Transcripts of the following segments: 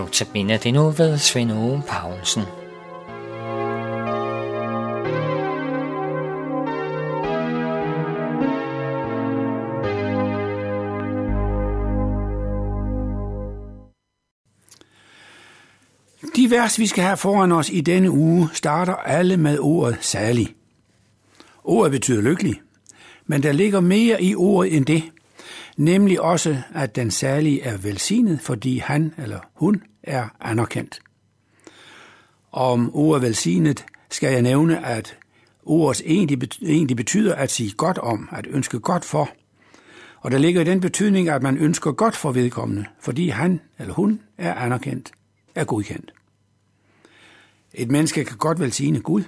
Notabene det nu ved Svend Ove Paulsen. De vers, vi skal have foran os i denne uge, starter alle med ordet særlig. Ordet betyder lykkelig, men der ligger mere i ordet end det, nemlig også, at den særlige er velsignet, fordi han eller hun er anerkendt. Om ordet velsignet skal jeg nævne, at ordet egentlig betyder at sige godt om, at ønske godt for. Og der ligger i den betydning, at man ønsker godt for vedkommende, fordi han eller hun er anerkendt, er godkendt. Et menneske kan godt velsigne Gud.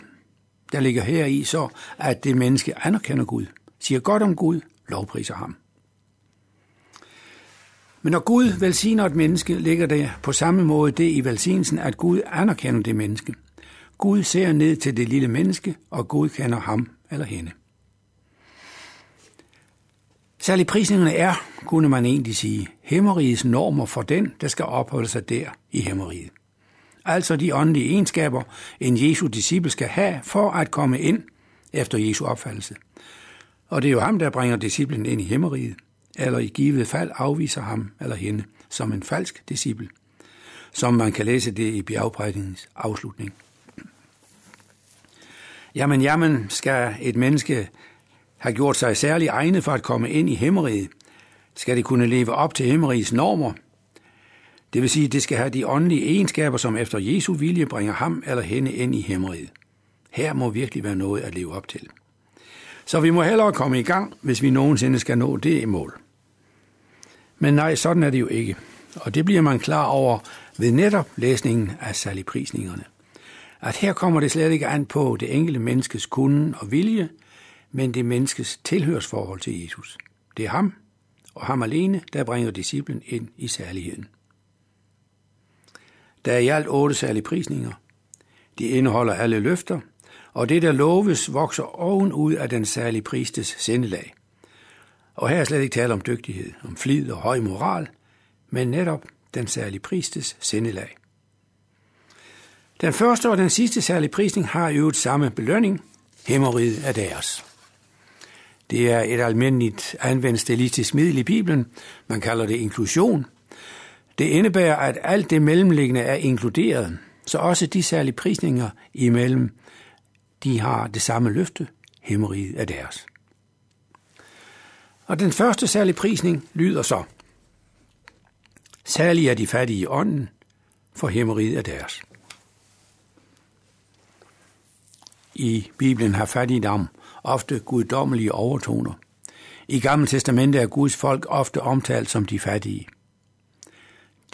Der ligger her i så, at det menneske anerkender Gud, siger godt om Gud, lovpriser ham. Men når Gud velsigner et menneske, ligger det på samme måde det i velsignelsen, at Gud anerkender det menneske. Gud ser ned til det lille menneske og godkender ham eller hende. Særlig prisningerne er, kunne man egentlig sige, hemmerigets normer for den, der skal opholde sig der i hemmeriget. Altså de åndelige egenskaber, en Jesu disciple skal have for at komme ind efter Jesu opfattelse. Og det er jo ham, der bringer disciplen ind i hemmeriget eller i givet fald afviser ham eller hende som en falsk disciple, som man kan læse det i bjergprædningens afslutning. Jamen, jamen, skal et menneske have gjort sig særlig egnet for at komme ind i himmeriget, skal det kunne leve op til himmerigets normer. Det vil sige, at det skal have de åndelige egenskaber, som efter Jesu vilje bringer ham eller hende ind i himmeriget. Her må virkelig være noget at leve op til. Så vi må hellere komme i gang, hvis vi nogensinde skal nå det mål. Men nej, sådan er det jo ikke. Og det bliver man klar over ved netop læsningen af saligprisningerne. At her kommer det slet ikke an på det enkelte menneskes kunden og vilje, men det menneskes tilhørsforhold til Jesus. Det er ham, og ham alene, der bringer disciplen ind i særligheden. Der er i alt otte særlige prisninger. De indeholder alle løfter, og det, der loves, vokser ovenud af den særlige pristes sindelag. Og her er slet ikke tale om dygtighed, om flid og høj moral, men netop den særlige pristes sindelag. Den første og den sidste særlige prisning har i øvrigt samme belønning. Hæmmeriget er deres. Det er et almindeligt anvendt stilistisk middel i Bibelen. Man kalder det inklusion. Det indebærer, at alt det mellemliggende er inkluderet, så også de særlige prisninger imellem, de har det samme løfte. himmeriget er deres. Og den første særlige prisning lyder så. Særlig er de fattige i ånden, for himmeriget er deres. I Bibelen har fattigdom ofte guddommelige overtoner. I Gamle Testamente er Guds folk ofte omtalt som de fattige.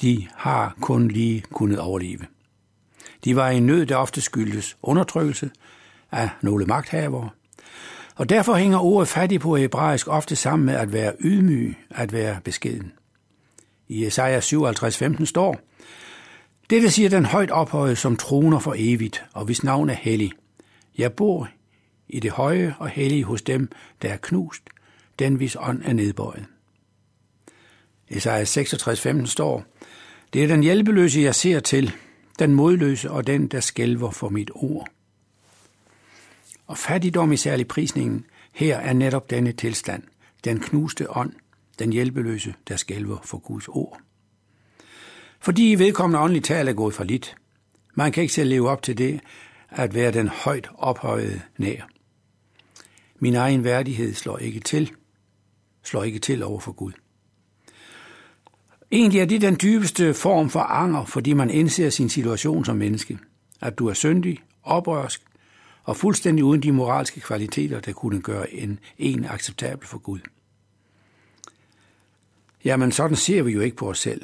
De har kun lige kunnet overleve. De var i nød, der ofte skyldes undertrykkelse af nogle magthavere, og derfor hænger ordet fattig på hebraisk ofte sammen med at være ydmyg, at være beskeden. I Esajas 57:15 står, Dette siger den højt ophøjet, som troner for evigt, og hvis navn er hellig. Jeg bor i det høje og hellige hos dem, der er knust, den hvis ånd er nedbøjet. Esajas 66, står, Det er den hjælpeløse, jeg ser til, den modløse og den, der skælver for mit ord. Og fattigdom i særlig prisningen her er netop denne tilstand, den knuste ånd, den hjælpeløse, der skælver for Guds ord. Fordi vedkommende åndelig tal er gået for lidt. Man kan ikke selv leve op til det, at være den højt ophøjede nær. Min egen værdighed slår ikke til, slår ikke til over for Gud. Egentlig er det den dybeste form for anger, fordi man indser sin situation som menneske. At du er syndig, oprørsk, og fuldstændig uden de moralske kvaliteter, der kunne gøre en, en acceptabel for Gud. Jamen, sådan ser vi jo ikke på os selv.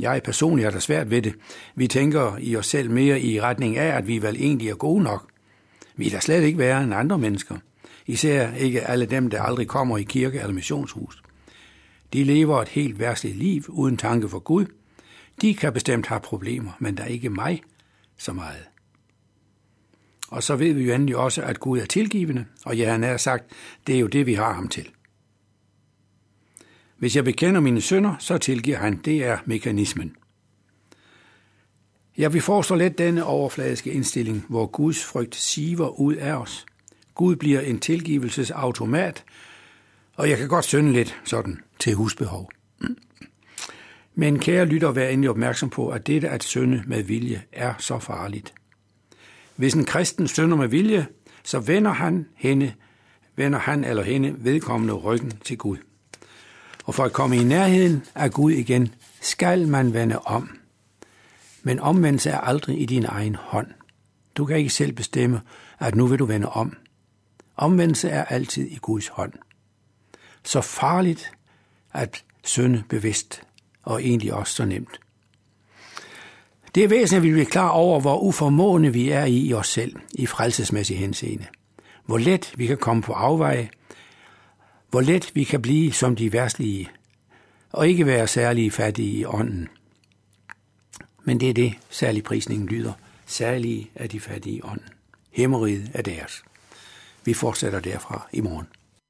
Jeg personligt har da svært ved det. Vi tænker i os selv mere i retning af, at vi vel egentlig er gode nok. Vi er da slet ikke værre end andre mennesker. Især ikke alle dem, der aldrig kommer i kirke eller missionshus. De lever et helt værtsligt liv uden tanke for Gud. De kan bestemt have problemer, men der er ikke mig så meget. Og så ved vi jo endelig også, at Gud er tilgivende, og ja, han har sagt, det er jo det, vi har ham til. Hvis jeg bekender mine sønder, så tilgiver han. Det er mekanismen. Ja, vi forstår let denne overfladiske indstilling, hvor Guds frygt siver ud af os. Gud bliver en tilgivelsesautomat, og jeg kan godt synde lidt sådan til husbehov. Men kære lytter, vær endelig opmærksom på, at dette at synde med vilje er så farligt. Hvis en kristen synder med vilje, så vender han, hende, vender han eller hende vedkommende ryggen til Gud. Og for at komme i nærheden af Gud igen, skal man vende om. Men omvendelse er aldrig i din egen hånd. Du kan ikke selv bestemme, at nu vil du vende om. Omvendelse er altid i Guds hånd. Så farligt at synde bevidst, og egentlig også så nemt. Det er væsentligt, at vi bliver klar over, hvor uformående vi er i, os selv, i frelsesmæssig henseende. Hvor let vi kan komme på afveje, hvor let vi kan blive som de værstlige, og ikke være særlig fattige i ånden. Men det er det, særlig prisningen lyder. Særlige er de fattige i ånden. Himmeriget er deres. Vi fortsætter derfra i morgen.